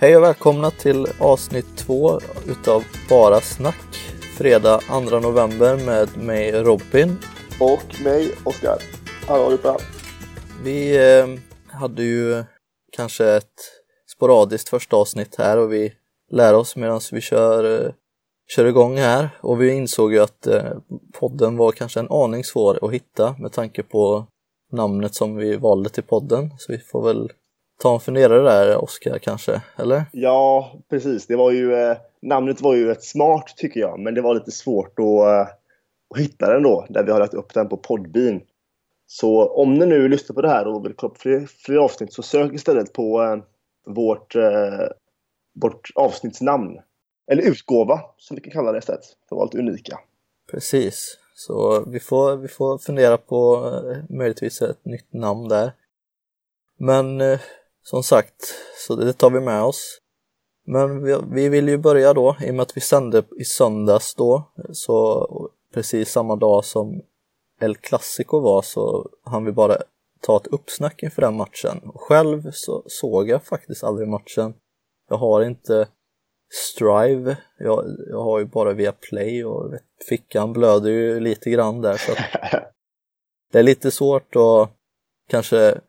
Hej och välkomna till avsnitt två utav Bara Snack. Fredag 2 november med mig Robin. Och mig Oskar. Hallå allihopa. Vi eh, hade ju kanske ett sporadiskt första avsnitt här och vi lär oss medan vi kör, eh, kör igång här och vi insåg ju att eh, podden var kanske en aning svår att hitta med tanke på namnet som vi valde till podden. Så vi får väl ta en funderare där, Oskar, kanske, eller? Ja, precis. Det var ju, eh, namnet var ju rätt smart tycker jag, men det var lite svårt att, eh, att hitta den då, där vi har lagt upp den på Podbean. Så om ni nu lyssnar på det här och vill kolla på fler, fler avsnitt så sök istället på eh, vårt, eh, vårt avsnittsnamn. Eller utgåva, som vi kan kalla det istället, för att vara lite unika. Precis, så vi får, vi får fundera på eh, möjligtvis ett nytt namn där. Men eh, som sagt, så det tar vi med oss. Men vi, vi vill ju börja då, i och med att vi sände i söndags då, så precis samma dag som El Clasico var så hann vi bara ta ett uppsnack inför den matchen. Och själv så såg jag faktiskt aldrig matchen. Jag har inte Strive, jag, jag har ju bara via Play och vet, fickan blöder ju lite grann där så det är lite svårt att kanske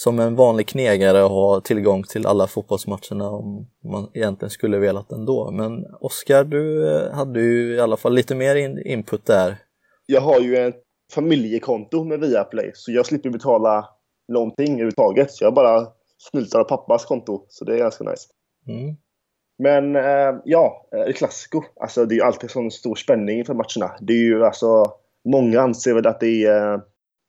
som en vanlig knegare ha tillgång till alla fotbollsmatcherna om man egentligen skulle velat ändå. Men Oskar, du eh, hade ju i alla fall lite mer in input där. Jag har ju ett familjekonto med Viaplay så jag slipper betala någonting överhuvudtaget. Så jag bara snyltar av pappas konto, så det är ganska nice. Mm. Men eh, ja, El Clasico. Alltså det är ju alltid sån stor spänning inför matcherna. Det är ju alltså, många anser väl att det är eh,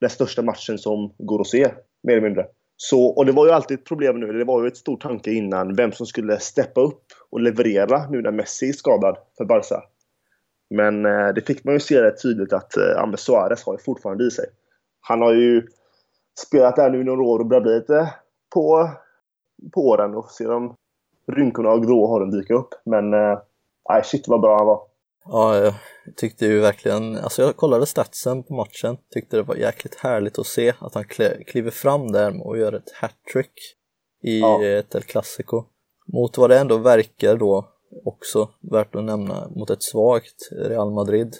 den största matchen som går att se, mer eller mindre. Så, och det var ju alltid ett problem nu. Det var ju ett stort tanke innan vem som skulle steppa upp och leverera nu när Messi är skadad för Barca. Men eh, det fick man ju se rätt tydligt att eh, Ames Suarez har ju fortfarande i sig. Han har ju spelat där nu i några år och börjar bli lite på, på åren och se de rynkorna och gråhåren dyka upp. Men eh, shit vad bra han var. Ja, jag tyckte ju verkligen, alltså jag kollade statsen på matchen, tyckte det var jäkligt härligt att se att han kliver fram där och gör ett hattrick i ja. ett El Clasico. Mot vad det ändå verkar då också, värt att nämna, mot ett svagt Real Madrid.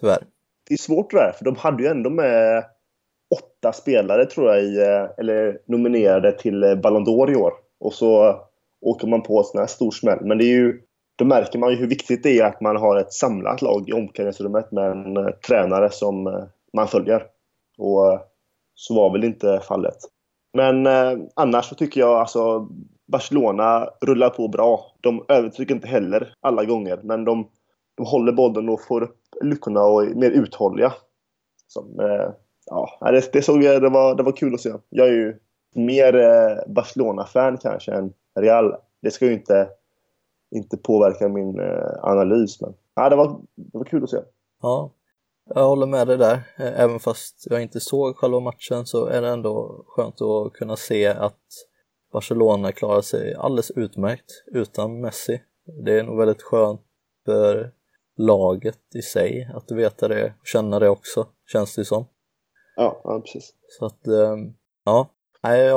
Tyvärr. Det är svårt det där, för de hade ju ändå med åtta spelare tror jag, i, eh, eller nominerade till eh, Ballon d'Or i år. Och så åker man på en sån här stor smäll. Men det är ju då märker man ju hur viktigt det är att man har ett samlat lag i omklädningsrummet med en eh, tränare som eh, man följer. Och eh, så var väl inte fallet. Men annars så tycker jag alltså Barcelona rullar på bra. De övertygar inte heller alla gånger, men de, de håller bollen och får upp luckorna och är mer uthålliga. Som, ja, det, det, såg jag, det, var, det var kul att se. Jag är ju mer Barcelona-fan kanske än Real. Det ska ju inte inte påverkar min eh, analys. Men ja, det, var, det var kul att se. Ja, jag håller med dig där. Eh, även fast jag inte såg själva matchen så är det ändå skönt att kunna se att Barcelona klarar sig alldeles utmärkt utan Messi. Det är nog väldigt skönt för laget i sig att veta det och känna det också, känns det som. Ja, ja precis. Så att, eh, ja, Nej,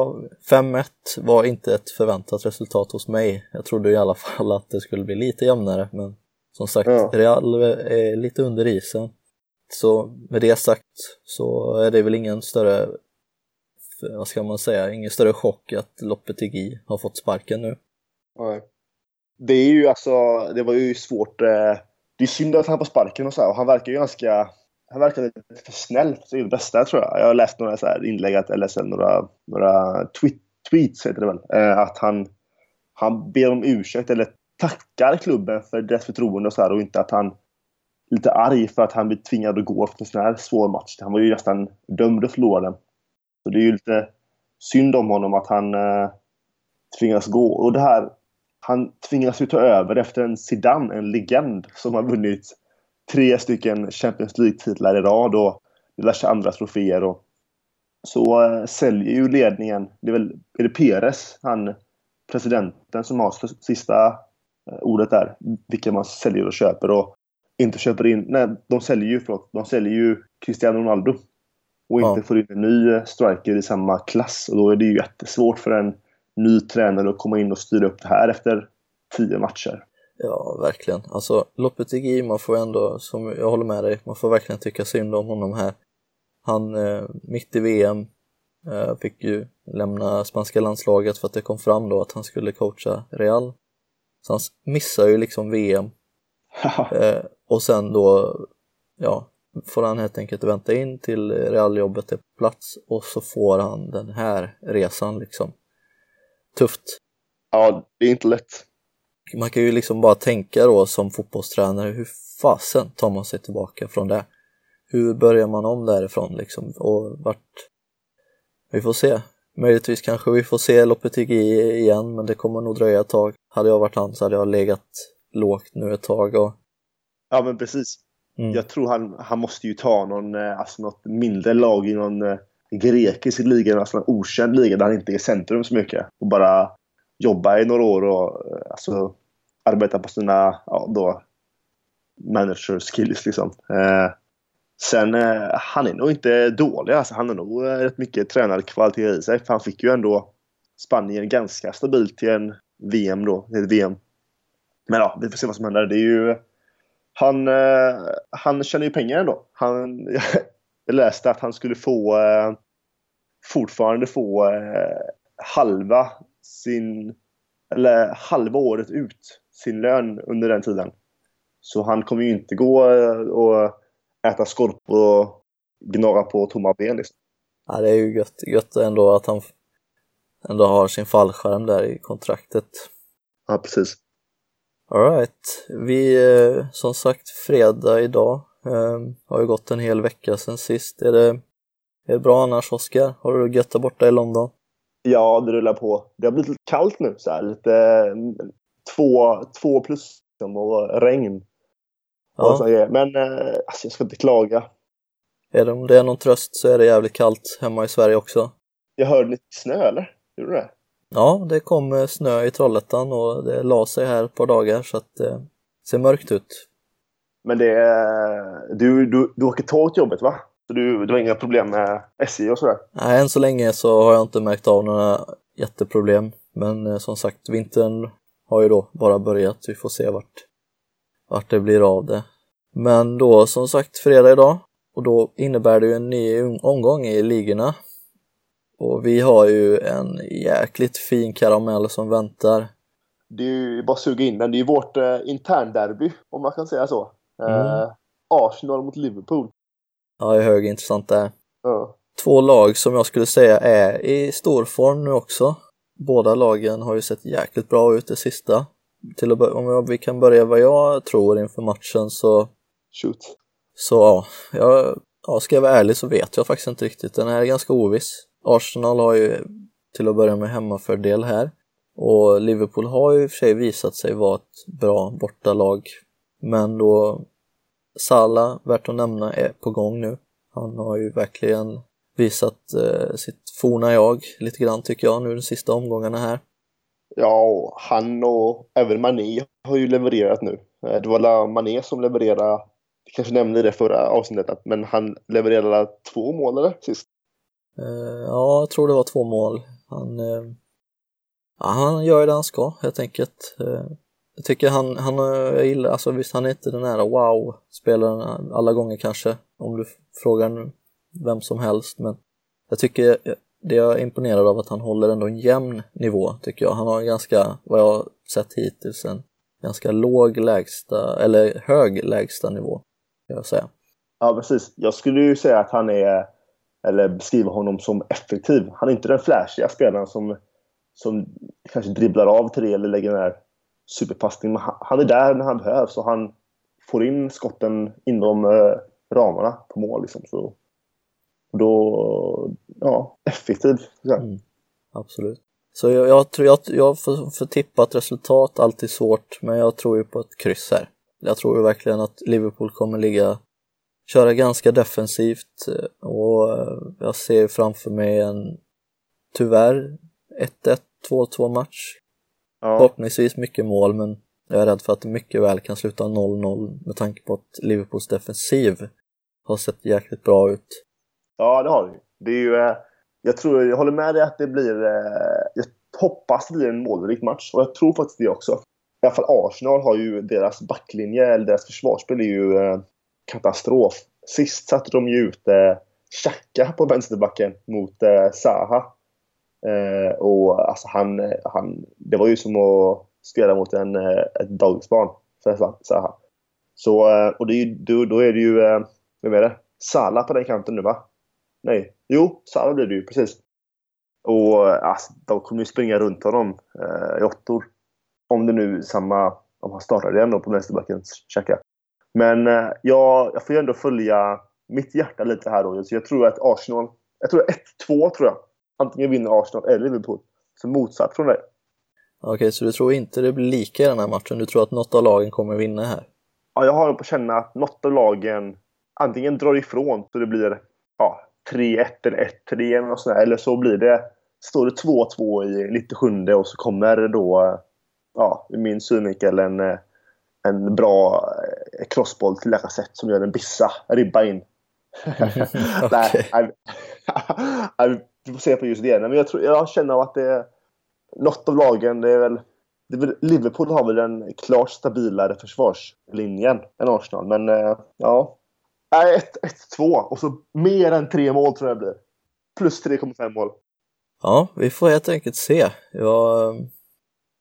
5-1 var inte ett förväntat resultat hos mig. Jag trodde i alla fall att det skulle bli lite jämnare, men som sagt, ja. Real är lite under isen. Så med det sagt så är det väl ingen större, vad ska man säga, ingen större chock att Lopetegui har fått sparken nu. Nej. Det är ju alltså, det var ju svårt. Eh, det är synd att han får sparken och så här, och han verkar ju ganska han verkar lite för snäll för sitt bästa tror jag. Jag har läst några så här inlägg, eller så några, några tweet, tweets heter det väl. Eh, att han, han ber om ursäkt eller tackar klubben för deras förtroende och så här, och inte att han är lite arg för att han blir tvingad att gå efter en sån här svår match. Han var ju nästan dömd att förlora den. Så det är ju lite synd om honom att han eh, tvingas gå. Och det här, han tvingas ju ta över efter en Zidane, en legend som har vunnit tre stycken Champions League-titlar i rad och diverse andra troféer. Och så äh, säljer ju ledningen, det är väl är det Peres, han presidenten som har sista äh, ordet där, vilka man säljer och köper och inte köper in, nej de säljer ju, förlåt, de säljer ju Cristiano Ronaldo och inte ja. får in en ny striker i samma klass och då är det ju jättesvårt för en ny tränare och komma in och styra upp det här efter tio matcher. Ja, verkligen. Alltså Lopetegui, man får ändå, som jag håller med dig, man får verkligen tycka synd om honom här. Han, eh, mitt i VM, eh, fick ju lämna spanska landslaget för att det kom fram då att han skulle coacha Real. Så han missar ju liksom VM. eh, och sen då, ja, får han helt enkelt vänta in till Realjobbet är på plats och så får han den här resan liksom. Tufft. Ja, det är inte lätt. Man kan ju liksom bara tänka då som fotbollstränare, hur fasen tar man sig tillbaka från det? Hur börjar man om därifrån liksom? Och vart... Vi får se. Möjligtvis kanske vi får se Lopetegui igen, men det kommer nog dröja ett tag. Hade jag varit han så hade jag legat lågt nu ett tag och... Ja, men precis. Mm. Jag tror han, han måste ju ta någon, eh, alltså något mindre lag i någon eh, grekisk liga, alltså en okänd liga där han inte är i centrum så mycket. Och bara jobba i några år och eh, alltså, arbeta på sina ja, då, manager skills liksom. Eh, sen, eh, han är nog inte dålig alltså. Han har nog eh, rätt mycket tränarkvalitet i sig. För han fick ju ändå Spanien ganska stabilt till en VM då, till ett VM. Men ja, vi får se vad som händer. Det är ju... Han, eh, han tjänar ju pengar ändå. Han, jag läste att han skulle få eh, fortfarande få eh, halva sin, eller halva året ut sin lön under den tiden. Så han kommer ju inte gå eh, och äta skorpor och gnaga på tomma ben liksom. Ja, det är ju gött, gött ändå att han ändå har sin fallskärm där i kontraktet. Ja, precis. Alright, vi eh, som sagt fredag idag. Eh, har ju gått en hel vecka sedan sist. Är det, är det bra annars Oskar? Har du gött där borta i London? Ja, det rullar på. Det har blivit lite kallt nu, så här, lite två, två plus och regn. Ja. Men eh, alltså, jag ska inte klaga. Är det, om det är någon tröst så är det jävligt kallt hemma i Sverige också. Jag hörde lite snö, eller? Gjorde du det? Ja, det kom eh, snö i Trollhättan och det la sig här ett par dagar så att det ser mörkt ut. Men det är... Du, du, du åker tåg till jobbet, va? Så du, du har inga problem med SJ och sådär? Nej, än så länge så har jag inte märkt av några jätteproblem. Men eh, som sagt, vintern har ju då bara börjat. Vi får se vart, vart det blir av det. Men då som sagt fredag idag och då innebär det ju en ny omgång i ligorna. Och vi har ju en jäkligt fin karamell som väntar. Det är ju bara att suga in den. Det är ju vårt eh, internderby, om man kan säga så. Mm. Eh, Arsenal mot Liverpool. Ja, det är högintressant det. Ja. Två lag som jag skulle säga är i stor form nu också. Båda lagen har ju sett jäkligt bra ut det sista. Till att om vi kan börja vad jag tror inför matchen så... Shoot. Så ja, jag, ja, ska jag vara ärlig så vet jag faktiskt inte riktigt. Den är ganska oviss. Arsenal har ju till att börja med hemmafördel här. Och Liverpool har ju i och för sig visat sig vara ett bra bortalag. Men då Salah, värt att nämna, är på gång nu. Han har ju verkligen visat eh, sitt forna jag lite grann tycker jag nu de sista omgångarna här. Ja, han och även Mané har ju levererat nu. Eh, det var Mané som levererade, kanske nämnde det förra avsnittet, men han levererade två mål eller sist? Uh, ja, jag tror det var två mål. Han, uh, ja, han gör det han ska helt enkelt. Uh, jag tycker han, han jag gillar, alltså visst han är inte den här wow-spelaren alla gånger kanske, om du frågar vem som helst, men jag tycker det jag är imponerad av att han håller ändå en jämn nivå tycker jag. Han har en ganska, vad jag har sett hittills, en ganska låg lägsta, eller hög lägsta nivå, kan jag säga. Ja, precis. Jag skulle ju säga att han är, eller beskriva honom som effektiv. Han är inte den flashiga spelaren som, som kanske dribblar av till det eller lägger den här superpassningen. Men han är där när han behövs och han får in skotten inom eh, ramarna på mål. Liksom. Så då, ja, effektivt. Mm, absolut. Så jag, jag tror, jag, jag får, får tippa ett resultat, alltid svårt, men jag tror ju på ett kryss här. Jag tror ju verkligen att Liverpool kommer ligga, köra ganska defensivt eh, och eh, jag ser framför mig en, tyvärr, 1-1, 2-2 match. Ja. Förhoppningsvis mycket mål, men jag är rädd för att det mycket väl kan sluta 0-0 med tanke på att Liverpools defensiv har sett jäkligt bra ut. Ja, det har det Det är ju... Eh, jag tror, jag håller med dig att det blir... Eh, jag hoppas det blir en målrik match. Och jag tror faktiskt det också. I alla fall Arsenal har ju deras backlinje, eller deras försvarsspel är ju eh, katastrof. Sist satte de ju ut Xhaka på vänsterbacken mot eh, Zaha. Eh, och alltså han, han, det var ju som att spela mot en, ett dagisbarn för Zaha. Så, och det är ju, då, då är det ju, vem är det? Sala på den kanten nu va? Nej, jo, Sala blir det ju precis. Och alltså, de kommer ju springa runt honom eh, i åttor. Om det nu är samma, om han startar igen då på vänsterbacken, Xhaka. Men eh, jag, jag får ju ändå följa mitt hjärta lite här då. Så jag tror att Arsenal, jag tror 1-2 tror jag. Antingen vinner Arsenal eller Liverpool. Så motsatt från dig. Okej, så du tror inte det blir lika i den här matchen? Du tror att något av lagen kommer vinna här? Ja, jag har på känna att något av lagen antingen drar ifrån så det blir ja, 3-1 eller 1-3 eller något sånt Eller så blir det, står det 2-2 i 97 och så kommer då, ja, i min synvinkel en, en bra crossboll till Lacazette som gör en bissa, ribba in. nej, vi får se på just det. Men jag, tror, jag känner att det är något av lagen, det är väl Liverpool har väl den klart stabilare försvarslinjen än Arsenal. Men eh, ja. 1-2 och så mer än tre mål tror jag det blir. Plus 3,5 mål. Ja, vi får helt enkelt se. Jag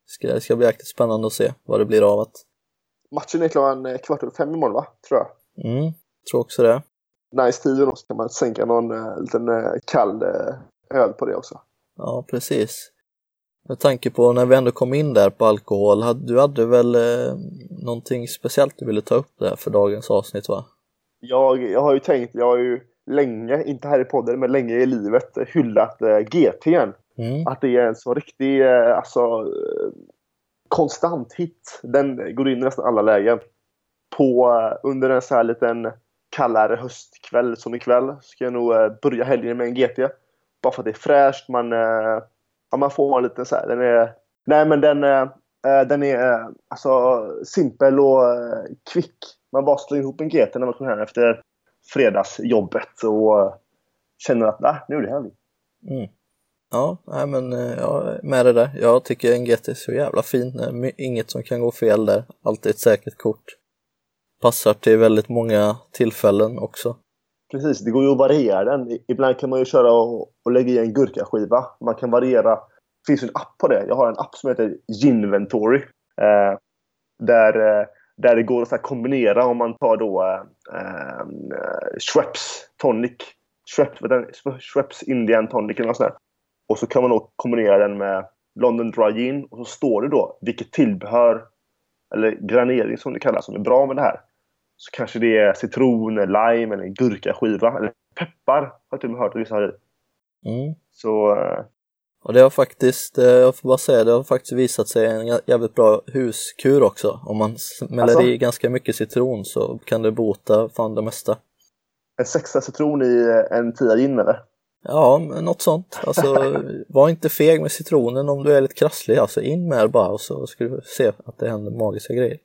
ska, det ska bli jäkligt spännande att se vad det blir av att. Matchen är klar en eh, kvart över fem imorgon va? Tror jag. Mm, tror också det. Nice tid också kan man sänka någon uh, liten uh, kall uh, öl på det också. Ja, precis. Med tanke på när vi ändå kom in där på alkohol, du hade väl eh, någonting speciellt du ville ta upp där för dagens avsnitt va? Jag, jag har ju tänkt, jag har ju länge, inte här i podden, men länge i livet hyllat eh, GT'n. Mm. Att det är en så riktig, eh, alltså eh, konstant hit. Den går in i nästan alla lägen. På, eh, under en så här liten kallare höstkväll som ikväll ska jag nog eh, börja helgen med en GT. Bara för att det är fräscht, man ja, man får en liten så här, den är... Nej men den, äh, den är äh, alltså simpel och äh, kvick. Man bara slår ihop en GT när man kommer hem efter fredagsjobbet och känner att nah, nu är det härligt. Mm. Ja, nej men ja, med det där. Jag tycker en GT är så jävla fin. Inget som kan gå fel där. Alltid ett säkert kort. Passar till väldigt många tillfällen också. Precis, det går ju att variera den. Ibland kan man ju köra och, och lägga i en gurkaskiva. Man kan variera. Finns en app på det. Jag har en app som heter Ginventory. Eh, där, eh, där det går att kombinera om man tar då eh, eh, Schweppes tonic. Schweppes, Schweppes Indian tonic eller något sånt där. Och så kan man då kombinera den med London Dry Gin och så står det då vilket tillbehör eller granering som det kallas som är bra med det här. Så kanske det är citron, lime eller gurkaskiva. Eller peppar har jag till och med hört att vissa har i. Mm. Så... Och det har faktiskt, eh, jag får bara säga, det har faktiskt visat sig en jävligt bra huskur också. Om man smäller alltså, i ganska mycket citron så kan det bota fan det mesta. En sexa citron i eh, en tia gin eller? Ja, något sånt. Alltså, var inte feg med citronen om du är lite krasslig. Alltså in med det bara och så ska du se att det händer magiska grejer.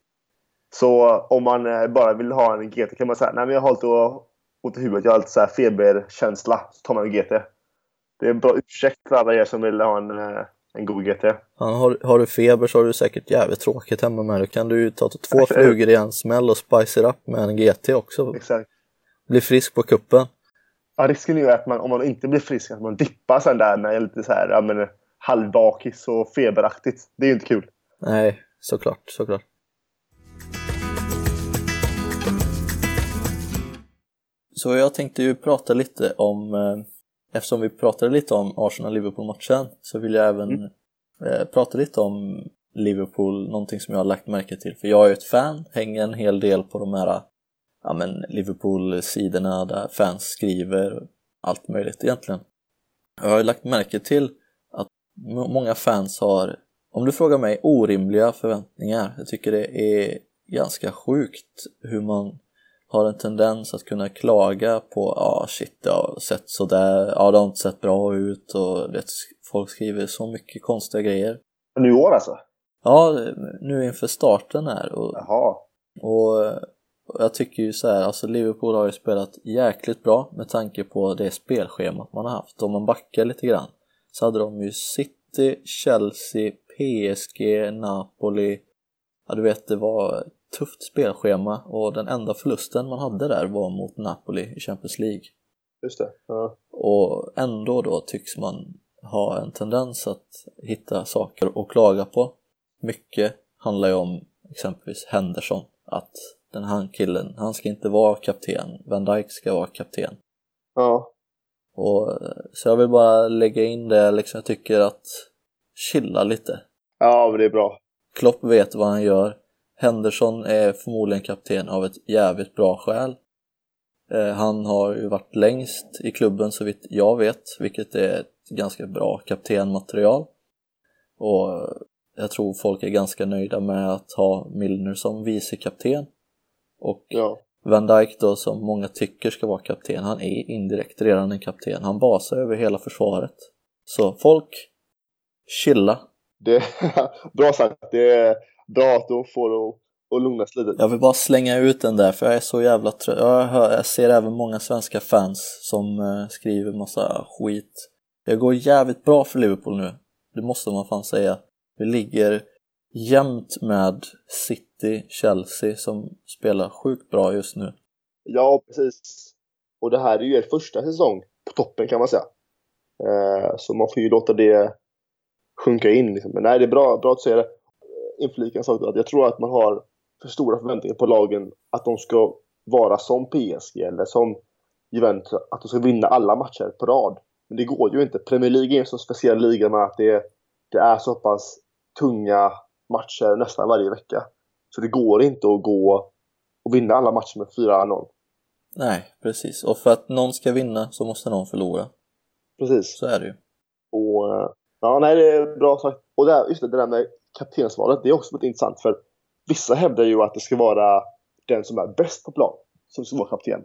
Så om man eh, bara vill ha en GT kan man säga nej men jag har lite ont i huvudet, jag har lite så här feberkänsla. Så tar man en GT. Det är en bra ursäkt för alla er som vill ha en, eh, en god GT. Ja, har, har du feber så har du säkert jävligt tråkigt hemma med Då kan du ju ta två flugor i en smäll och spice it up med en GT också. Exakt. Bli frisk på kuppen. Ja, risken är ju att man, om man inte blir frisk, att man dippar sen där med lite så här, ja men halvbakis och feberaktigt. Det är ju inte kul. Nej, såklart, såklart. Så jag tänkte ju prata lite om, eh, eftersom vi pratade lite om Arsenal-Liverpool-matchen, så vill jag även mm. eh, prata lite om Liverpool, någonting som jag har lagt märke till. För jag är ett fan, hänger en hel del på de här ja, men Liverpool-sidorna där fans skriver allt möjligt egentligen. Jag har lagt märke till att många fans har, om du frågar mig, orimliga förväntningar. Jag tycker det är ganska sjukt hur man har en tendens att kunna klaga på ja ah, shit det har sett sådär, ja det har inte sett bra ut och vet, folk skriver så mycket konstiga grejer. Nu i år alltså? Ja, nu inför starten här. Och, Jaha. Och, och jag tycker ju så här, alltså Liverpool har ju spelat jäkligt bra med tanke på det spelschemat man har haft. Om man backar lite grann så hade de ju City, Chelsea, PSG, Napoli. Ja, du vet, det var tufft spelschema och den enda förlusten man hade där var mot Napoli i Champions League. Just det. Ja. Och ändå då tycks man ha en tendens att hitta saker att klaga på. Mycket handlar ju om exempelvis Henderson, att den här killen, han ska inte vara kapten, Van Dijk ska vara kapten. ja. Och, så jag vill bara lägga in det, liksom jag tycker att chilla lite. Ja, men det är bra. Klopp vet vad han gör. Henderson är förmodligen kapten av ett jävligt bra skäl. Eh, han har ju varit längst i klubben så vitt jag vet, vilket är ett ganska bra kaptenmaterial. Och jag tror folk är ganska nöjda med att ha Milner som vice kapten. Och Ja. Van Dijk då som många tycker ska vara kapten, han är indirekt redan en kapten. Han basar över hela försvaret. Så folk, chilla. Det bra sagt. Det bra att de får det att- att lugnas lite. Jag vill bara slänga ut den där för jag är så jävla trött. Jag, hör, jag ser även många svenska fans som eh, skriver massa skit. Det går jävligt bra för Liverpool nu. Det måste man fan säga. Vi ligger jämnt med City, Chelsea som spelar sjukt bra just nu. Ja, precis. Och det här är ju er första säsong på toppen kan man säga. Eh, så man får ju låta det sjunka in. Liksom. Men nej, det är bra, bra att säga det. Inflika en sak då, att jag tror att man har för stora förväntningar på lagen att de ska vara som PSG eller som Juventus, att de ska vinna alla matcher på rad. Men det går ju inte. Premier League är en så speciell liga med att det, det är så pass tunga matcher nästan varje vecka. Så det går inte att gå och vinna alla matcher med 4-0. Nej, precis. Och för att någon ska vinna så måste någon förlora. Precis. Så är det ju. Och, eh, ja, nej, det är bra sagt. Och det, här- just det, det där med kaptensvalet, det är också lite intressant för vissa hävdar ju att det ska vara den som är bäst på plan som ska vara kapten.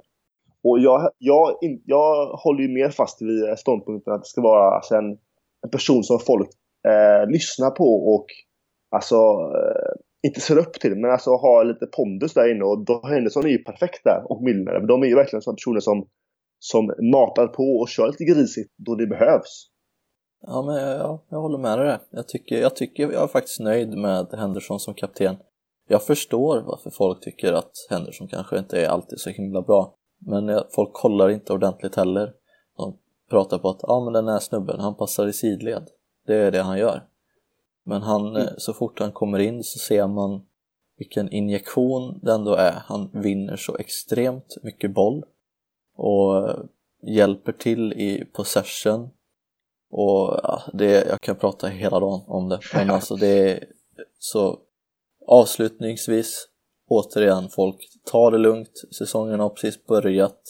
Och jag, jag, jag håller ju mer fast vid ståndpunkten att det ska vara alltså en, en person som folk eh, lyssnar på och alltså eh, inte ser upp till, men alltså har lite pondus där inne. Och då Henderson är ju perfekt där, och Milner. De är ju verkligen sådana personer som, som matar på och kör lite grisigt då det behövs. Ja, men jag, jag håller med dig där. Jag tycker, jag tycker jag är faktiskt nöjd med Henderson som kapten. Jag förstår varför folk tycker att Henderson kanske inte är alltid så himla bra. Men folk kollar inte ordentligt heller. De pratar på att ja, men den här snubben, han passar i sidled. Det är det han gör. Men han, eh, så fort han kommer in så ser man vilken injektion det ändå är. Han vinner så extremt mycket boll och eh, hjälper till i possession och ja, det, jag kan prata hela dagen om det. Men alltså det är så avslutningsvis återigen folk, ta det lugnt. Säsongen har precis börjat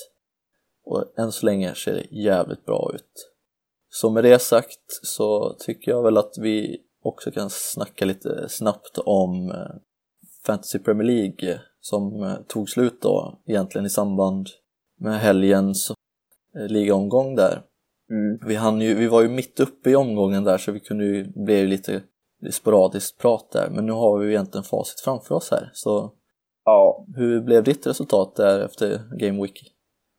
och än så länge ser det jävligt bra ut. Så med det sagt så tycker jag väl att vi också kan snacka lite snabbt om eh, Fantasy Premier League som eh, tog slut då egentligen i samband med helgens eh, ligaomgång där. Vi, hann ju, vi var ju mitt uppe i omgången där så vi kunde ju, blev lite sporadiskt prat där men nu har vi ju egentligen facit framför oss här så Ja, hur blev ditt resultat där efter Game Week?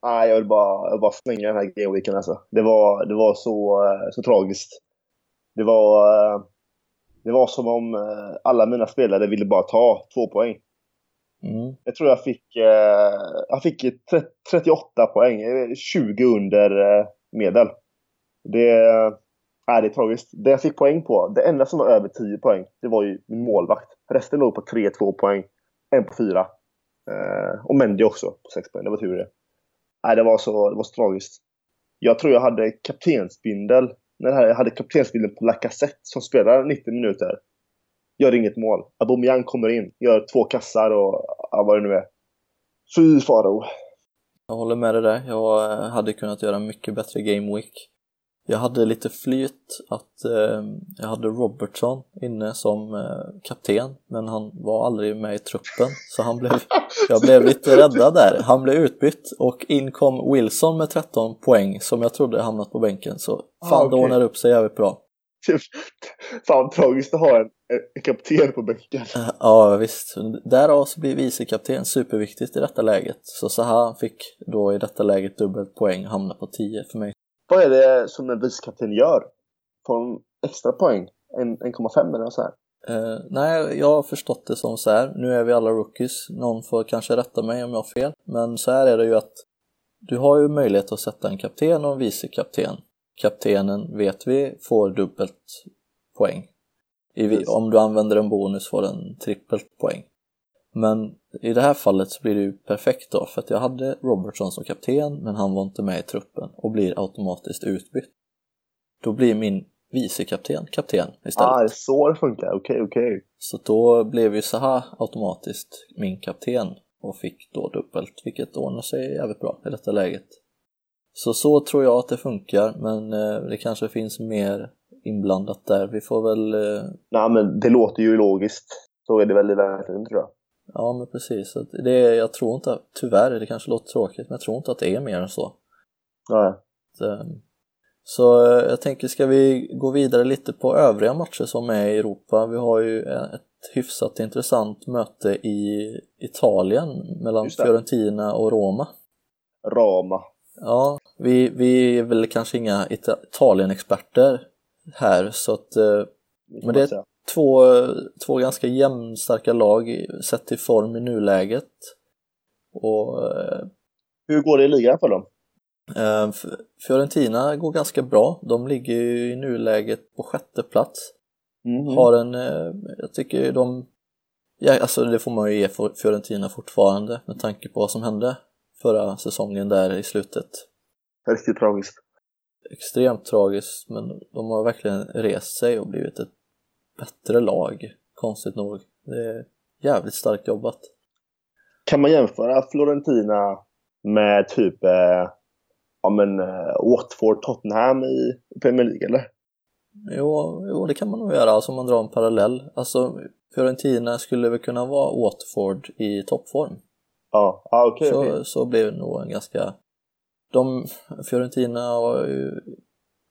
nej, jag vill bara, jag vill bara slänga den här gameweeken alltså. Det var, det var så, eh, så tragiskt. Det var, eh, det var som om eh, alla mina spelare ville bara ta två poäng. Mm. Jag tror jag fick, jag fick 30, 38 poäng, eh, 20 under medel. Det, nej, det är tragiskt. Det jag fick poäng på, det enda som var över 10 poäng, det var ju min målvakt. Resten låg på 3-2 poäng, en på 4. Eh, och Mendy också på 6 poäng, det var tur det. Nej, det var så, det var så tragiskt. Jag tror jag hade kaptensbindel, när jag hade kaptensbindeln på Lacazette som spelar 90 minuter. Gör inget mål. Aubameyang kommer in, gör två kassar och ja, vad det nu är. Fy faro. Jag håller med dig där, jag eh, hade kunnat göra mycket bättre Game Week. Jag hade lite flyt att eh, jag hade Robertson inne som eh, kapten men han var aldrig med i truppen så han blev, jag blev lite räddad där. Han blev utbytt och in kom Wilson med 13 poäng som jag trodde hamnat på bänken så fan Ah, det okej. ordnade upp sig jävligt bra. Fan tragiskt att ha en, en kapten på bänken. Ja visst, därav så blir vicekapten superviktigt i detta läget. Så Zaha fick då i detta läget dubbelt poäng hamna på 10 för mig. Vad är det som en vicekapten gör? Får de extra poäng? 1,5 eller så här? Uh, nej, jag har förstått det som så här. Nu är vi alla rookies. Någon får kanske rätta mig om jag har fel. Men så här är det ju att du har ju möjlighet att sätta en kapten och en vice kapten. Kaptenen vet vi får dubbelt poäng. I, om du använder en bonus får den trippelt poäng. Men i det här fallet så blir det ju perfekt då för att jag hade Robertson som kapten men han var inte med i truppen och blir automatiskt utbytt. Då blir min vicekapten kapten istället. Ah, så det funkar, okej okay, okej. Okay. Så då blev ju Zaha automatiskt min kapten och fick då dubbelt vilket ordnar sig jävligt bra i detta läget. Så så tror jag att det funkar men eh, det kanske finns mer inblandat där. Vi får väl... Eh... Nej men det låter ju logiskt. Så är det väl i verkligheten tror jag. Ja men precis. Det är, jag tror inte, tyvärr, det kanske låter tråkigt, men jag tror inte att det är mer än så. Nej. Så eh, jag tänker, ska vi gå vidare lite på övriga matcher som är i Europa? Vi har ju ett hyfsat intressant möte i Italien mellan Fiorentina och Roma. Roma. Ja, vi, vi är väl kanske inga Italien-experter här så att eh, men det två, två ganska jämnstarka lag sett till form i nuläget. Och, eh, Hur går det i ligan för dem? Eh, Fiorentina går ganska bra. De ligger ju i nuläget på sjätte plats. Mm. Har en, eh, jag tycker de, ja, alltså det får man ju ge Fiorentina fortfarande med tanke på vad som hände förra säsongen där i slutet. Riktigt tragiskt. Extremt tragiskt, men de har verkligen rest sig och blivit ett bättre lag, konstigt nog. Det är jävligt starkt jobbat. Kan man jämföra Florentina med typ eh, ja, men, eh, Watford, Tottenham i Premier League eller? Jo, jo, det kan man nog göra, alltså om man drar en parallell. Alltså Fiorentina skulle väl kunna vara Watford i toppform. Ja, ah, okej. Okay, så, okay. så blir det nog en ganska... De, Fiorentina har ju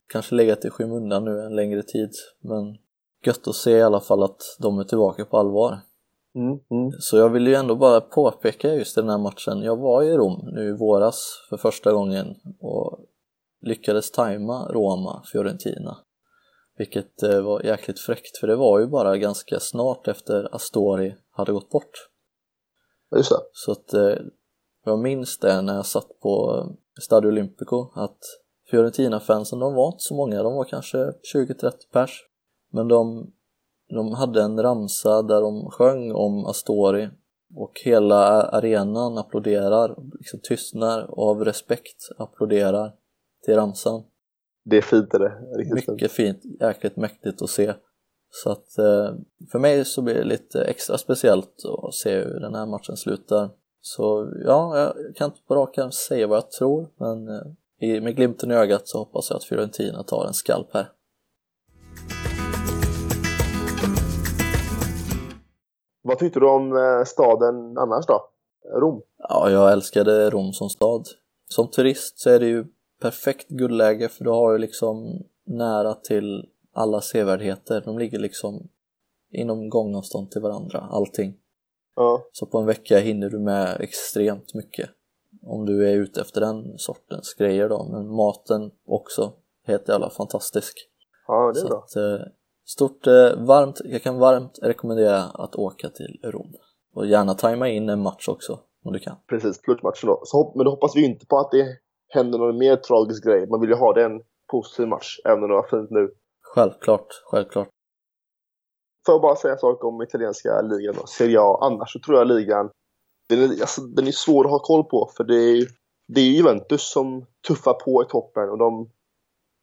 kanske legat i skymundan nu en längre tid, men gött att se i alla fall att de är tillbaka på allvar. Mm, mm. Så jag vill ju ändå bara påpeka just den här matchen, jag var i Rom nu i våras för första gången och lyckades tajma Roma-Fiorentina. Vilket eh, var jäkligt fräckt för det var ju bara ganska snart efter Astori hade gått bort. Just det. Så att eh, jag minns det när jag satt på Stadio Olimpico att Fiorentina-fansen de var inte så många, de var kanske 20-30 pers. Men de, de hade en ramsa där de sjöng om Astori och hela arenan applåderar, liksom tystnar och av respekt applåderar till ramsan. Det är fint är det. Riktigt Mycket fint, jäkligt mäktigt att se. Så att eh, för mig så blir det lite extra speciellt att se hur den här matchen slutar. Så ja, jag kan inte på rak säga vad jag tror, men eh, med glimten i ögat så hoppas jag att Fiorentina tar en skalp här. Vad tyckte du om eh, staden annars då? Rom? Ja, jag älskade Rom som stad. Som turist så är det ju perfekt guldläge för du har ju liksom nära till alla sevärdheter. De ligger liksom inom gångavstånd till varandra, allting. Ja. Så på en vecka hinner du med extremt mycket. Om du är ute efter den sortens grejer då. Men maten också, helt jävla fantastisk. Ja, det är Så bra. Att, eh, Stort eh, varmt, jag kan varmt rekommendera att åka till Rom. Och gärna tajma in en match också om du kan. Precis, slutmatchen då. Så, men då hoppas vi inte på att det händer någon mer tragisk grej. Man vill ju ha det en positiv match, även om det var fint nu. Självklart, självklart. Får jag bara säga en sak om italienska ligan då, Serie A. Annars så tror jag ligan, den är, alltså, den är svår att ha koll på för det är, det är Juventus som tuffar på i toppen och de,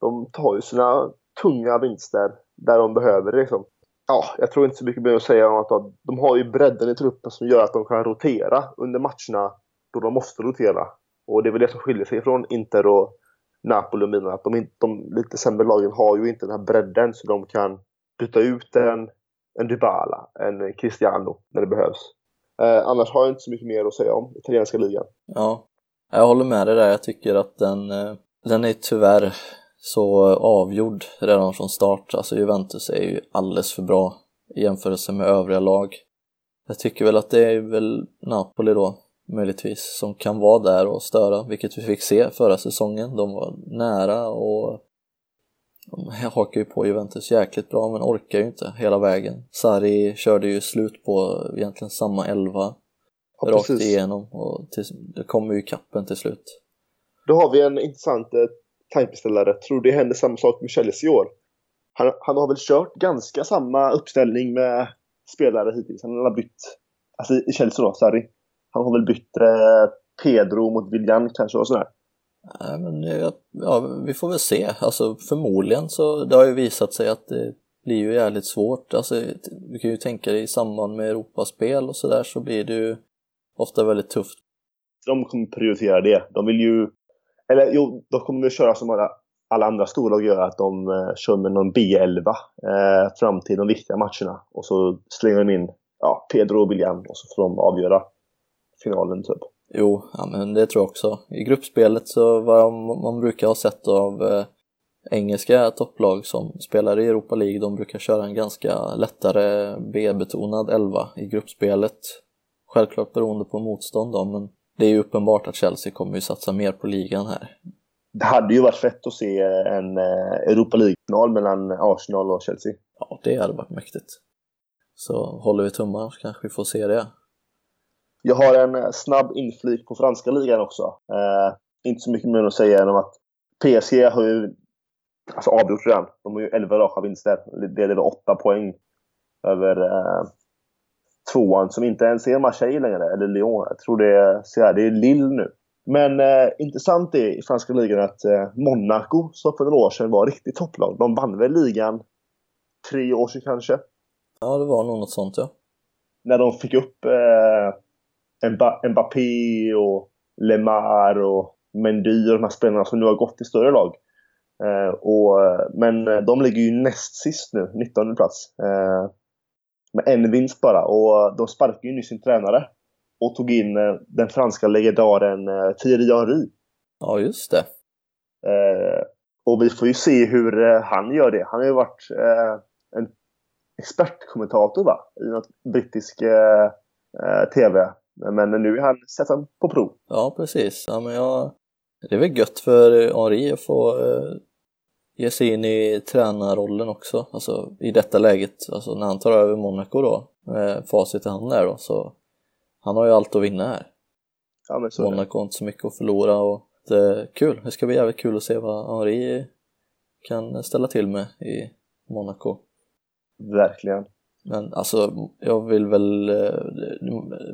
de tar ju sina tunga vinster där de behöver det. Liksom. Ja, jag tror inte så mycket mer att säga om att de har ju bredden i truppen som gör att de kan rotera under matcherna då de måste rotera. Och det är väl det som skiljer sig från Inter och Napoli och Milan. Att de, de lite sämre lagen har ju inte den här bredden så de kan byta ut en, en Dybala, en Cristiano när det behövs. Eh, annars har jag inte så mycket mer att säga om italienska ligan. Ja, jag håller med dig där. Jag tycker att den, eh, den är tyvärr så avgjord redan från start. Alltså Juventus är ju alldeles för bra i jämförelse med övriga lag. Jag tycker väl att det är väl Napoli då, möjligtvis, som kan vara där och störa, vilket vi fick se förra säsongen. De var nära och De hakar ju på Juventus jäkligt bra men orkar ju inte hela vägen. Sarri körde ju slut på egentligen samma elva Ja, rakt precis. igenom och till, det kommer ju kappen till slut. Då har vi en intressant tankeställare. Tror det händer samma sak med Chelsea i år? Han, han har väl kört ganska samma uppställning med spelare hittills. Han har bytt, alltså i Chelsea då, Sarri. Han har väl bytt eh, Pedro mot Willian kanske och sådär. Nej, men eh, ja, vi får väl se. Alltså förmodligen så det har ju visat sig att det blir ju jävligt svårt. Alltså, du kan ju tänka dig i samband med Europaspel och sådär så blir det ju ofta väldigt tufft. De kommer prioritera det. De vill ju... Eller jo, de kommer väl köra som alla, alla andra storlag gör, att de eh, kör med någon B11 eh, fram till de viktiga matcherna. Och så slänger de in ja, Pedro och William och så får de avgöra finalen typ. Jo, ja, men det tror jag också. I gruppspelet så vad man brukar ha sett av eh, engelska topplag som spelar i Europa League, de brukar köra en ganska lättare B-betonad elva i gruppspelet. Självklart beroende på motstånd då, men det är ju uppenbart att Chelsea kommer ju satsa mer på ligan här. Det hade ju varit fett att se en eh, Europa League-final mellan Arsenal och Chelsea. Ja, det hade varit mäktigt. Så håller vi tummar så kanske vi får se det. Jag har en eh, snabb inflik på franska ligan också. Eh, inte så mycket mer att säga än att PSG har ju alltså, avgjort redan. De har ju 11 raka vinster. Det är 8 poäng över eh, tvåan som inte ens är Marseille längre, eller Lyon. Jag tror det är, så här, det är Lille nu. Men eh, intressant är i franska ligan att eh, Monaco, som för några år sedan var riktigt topplag, de vann väl ligan tre år sedan kanske. Ja, det var nog något sånt ja. När de fick upp eh, Mba- Mbappé och Lemar och Mendy och de här spelarna som nu har gått till större lag. Eh, och, men eh, de ligger ju näst sist nu, 19 plats. Eh, med en vinst bara. Och de sparkade ju nyss sin tränare. Och tog in eh, den franska legendaren eh, Thierry Henry. Ja, just det. Eh, och vi får ju se hur eh, han gör det. Han har ju varit eh, en expertkommentator va? i något brittisk eh, TV. Men nu är han satt han på prov. Ja, precis. Ja, men jag... Det är väl gött för Henri att få ge sig in i tränarrollen också, alltså i detta läget, alltså när han tar över Monaco då, med facit i hand där då, så han har ju allt att vinna här. Ja. Monaco har inte så mycket att förlora och det är kul, det ska bli jävligt kul att se vad Henri kan ställa till med i Monaco. Verkligen. Men alltså, jag vill väl... eh,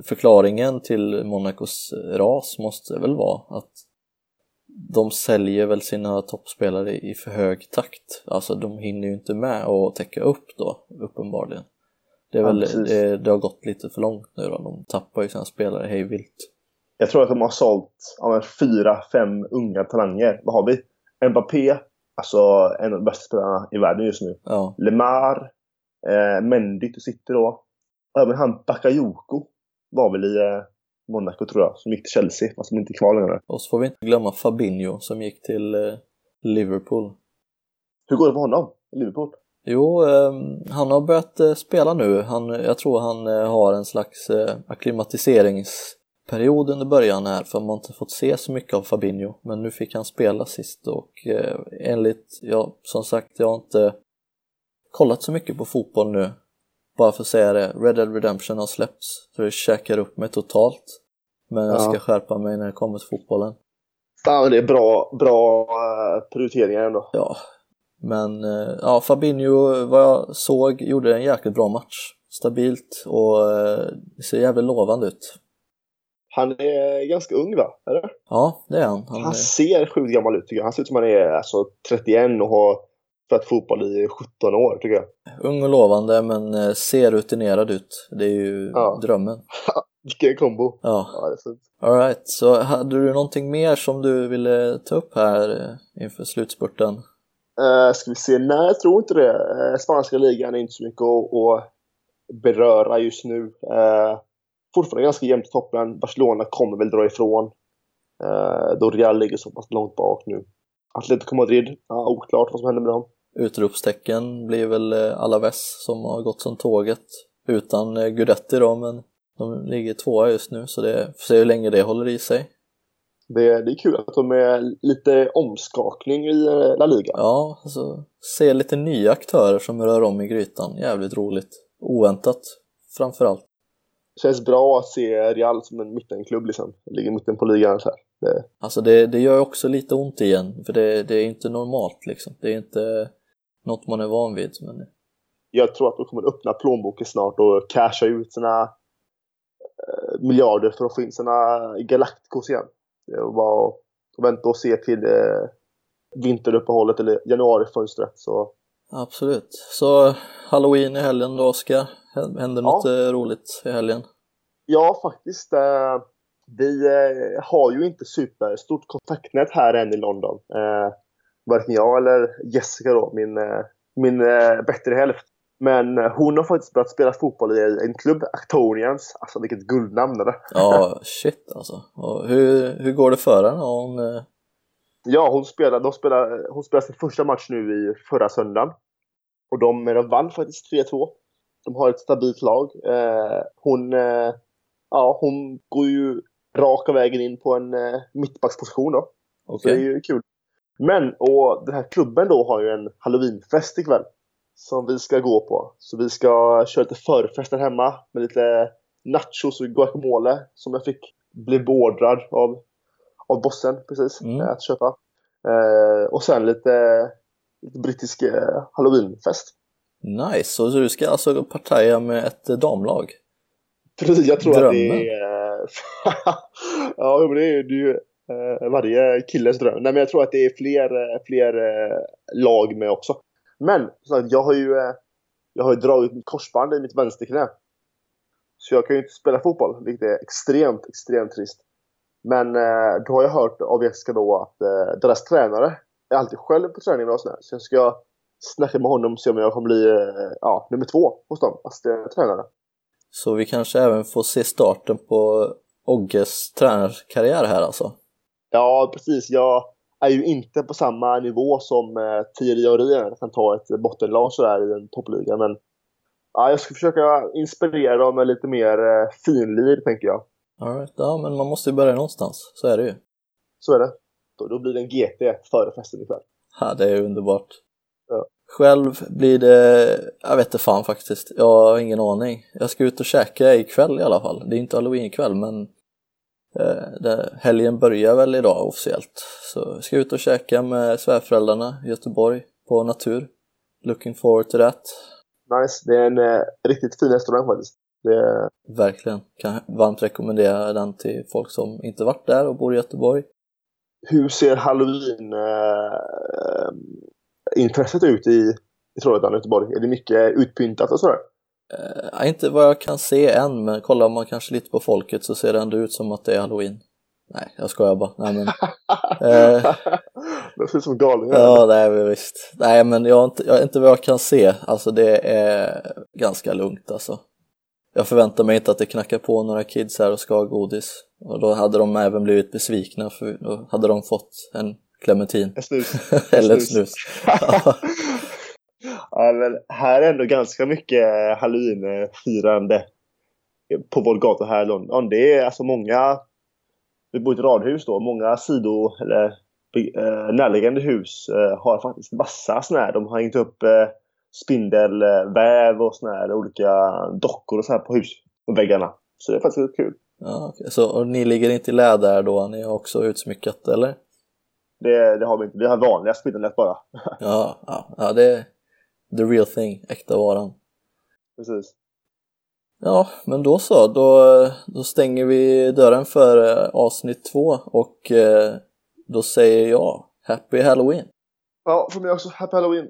Förklaringen till Monacos ras måste väl vara att de säljer väl sina toppspelare i för hög takt. Alltså de hinner ju inte med att täcka upp då, uppenbarligen. Det, är Ja, väl, det, det har gått lite för långt nu då, de tappar ju sina spelare hej vilt. Jag tror att de har sålt ja, fyra, fem unga talanger. Vad har vi? Mbappé, alltså en av de bästa spelarna i världen just nu. Ja, Lemar, eh, Mendy till City då. Och även han Bakayoko var väl i eh, Monaco tror jag, som gick till Chelsea, fast som inte är kvar längre. och så får vi inte glömma Fabinho som gick till eh, Liverpool. Hur går det för honom i Liverpool? Jo, eh, han har börjat eh, spela nu. Han, jag tror han eh, har en slags eh, akklimatiseringsperiod under början här för man har inte fått se så mycket av Fabinho. Men nu fick han spela sist och eh, enligt, ja som sagt, jag har inte kollat så mycket på fotboll nu. Bara för att säga det, Red Dead Redemption har släppts så det käkar upp mig totalt. Men jag Ja. ska skärpa mig när det kommer till fotbollen. Ja, det är bra, bra eh, prioriteringar ändå. Ja, men eh, ja, Fabinho, vad jag såg, gjorde en jäkligt bra match. Stabilt och eh, det ser jävligt lovande ut. Han är ganska ung va? Eller? Ja, det är han. Han Han är, ser sjukt gammal ut tycker jag. Han ser ut som han är alltså, 31 och har spelat fotboll i 17 år tycker jag. ung och lovande men ser rutinerad ut. Det är ju Ja. drömmen. Vilken kombo! Ja, Ja, det är fint. alright. Så hade du någonting mer som du ville ta upp här eh, inför slutspurten? Uh, ska vi se? Nej, jag tror inte det. Eh, spanska ligan är inte så mycket att, att beröra just nu. Uh, fortfarande ganska jämnt i toppen. Barcelona kommer väl dra ifrån. Uh, då Real ligger så pass långt bak nu. Atletico Madrid, ja, oklart vad som händer med dem. Utropstecken blir väl Alaves som har gått som tåget utan Gudetti då men de ligger tvåa just nu så det får se hur länge det håller i sig. Det, det är kul att de är lite omskakning i eh, La Liga. Ja, alltså se lite nya aktörer som rör om i grytan. Jävligt roligt. Oväntat framförallt. Känns bra att se Real som en mittenklubb liksom. Ligger mitten på ligan så här. Det... Alltså det, det gör också lite ont igen, för det, det är inte normalt liksom. Det är inte något man är van vid. Men... Jag tror att de kommer öppna plånboken snart och casha ut sina miljarder för att få in sina Galacticos igen. Det är bara att vänta och se till eh, vinteruppehållet eller januarifönstret. Så... Absolut. Så halloween i helgen då, Oskar? Händer något ja. Eh, roligt i helgen? Ja, faktiskt. Eh, vi eh, har ju inte superstort kontaktnät här än i London. Eh, varken jag eller Jessica då, min, eh, min eh, bättre hälft. Men eh, hon har faktiskt börjat spela fotboll i en klubb, Actonians. Alltså vilket guldnamn det Ja, shit alltså. Och hur, hur går det för henne? Hon, eh... Ja, hon spelade, de spelade, hon spelade sin första match nu i förra söndagen. Och de, de vann faktiskt 3-2. De har ett stabilt lag. Eh, hon, eh, ja, hon går ju raka vägen in på en eh, mittbacksposition då. Okay. Så det är ju kul. Men, och den här klubben då har ju en halloweenfest ikväll. Som vi ska gå på. Så vi ska köra lite förfest hemma med lite nachos och guacamole som jag fick bli beordrad av, av bossen precis mm. att köpa. Eh, och sen lite, lite brittisk eh, halloweenfest. Nice, så du ska alltså partaja med ett damlag? Precis, jag tror Drömmen. att det är... ja, men det är ju eh, varje killes dröm. Nej, men jag tror att det är fler, fler eh, lag med också. Men jag har ju eh, jag har ju dragit mitt korsband i mitt vänsterknä. Så jag kan ju inte spela fotboll, vilket är extremt, extremt trist. Men eh, då har jag hört av Jessica då att eh, deras tränare är alltid själv på träningen och sådär. Så jag ska snacka med honom och se om jag kommer bli ja, nummer två hos dem, assisterande tränare. Så vi kanske även får se starten på Ogges tränarkarriär här alltså? Ja, precis. Jag är ju inte på samma nivå som eh, Thierry Henry Jag kan ta ett bottenlag sådär i en toppliga, men ja, jag ska försöka inspirera dem med lite mer eh, finlir, tänker jag. All right. Ja, men man måste ju börja någonstans. Så är det ju. Så är det. Då, då blir det en GT före festen ikväll. Ja, det är underbart. Ja. Själv blir det, jag vet inte fan faktiskt, jag har ingen aning. Jag ska ut och käka ikväll i alla fall. Det är inte halloween ikväll men det, helgen börjar väl idag officiellt. Så ska ut och käka med svärföräldrarna i Göteborg på Natur. Looking forward to that. Nice, det är en eh, riktigt fin restaurang faktiskt. Det... Verkligen, kan varmt rekommendera den till folk som inte varit där och bor i Göteborg. Hur ser halloween eh, intresset ut i, i Trollhättan och Göteborg? Är det mycket utpyntat och sådär? Uh, inte vad jag kan se än, men kollar man kanske lite på folket så ser det ändå ut som att det är halloween. Nej, jag skojar bara. Nej, men, uh, det ser ut som galningar. Ja, nej, visst. Nej, men jag inte, jag, inte vad jag kan se. Alltså det är ganska lugnt alltså. Jag förväntar mig inte att det knackar på några kids här och ska ha godis. Och då hade de även blivit besvikna för då hade de fått en clementin. En snus. Eller snus. snus. ja, men här är ändå ganska mycket halloween-firande på vår gata här i London. Det är alltså många, vi bor i ett radhus då, många sido eller eh, närliggande hus eh, har faktiskt massa sådana här. De har hängt upp eh, spindelväv och sådana här olika dockor och så här på husväggarna. Så det är faktiskt kul. Ja, okay. Så ni ligger inte i läder då? Ni har också utsmyckat eller? Det, det har vi inte. Vi har vanliga spindelnät bara. ja, ja, ja, det the real thing, äkta varan. Precis. Ja, men då så. Då, då stänger vi dörren för eh, avsnitt två och eh, då säger jag Happy Halloween! Ja, för mig också. Happy Halloween!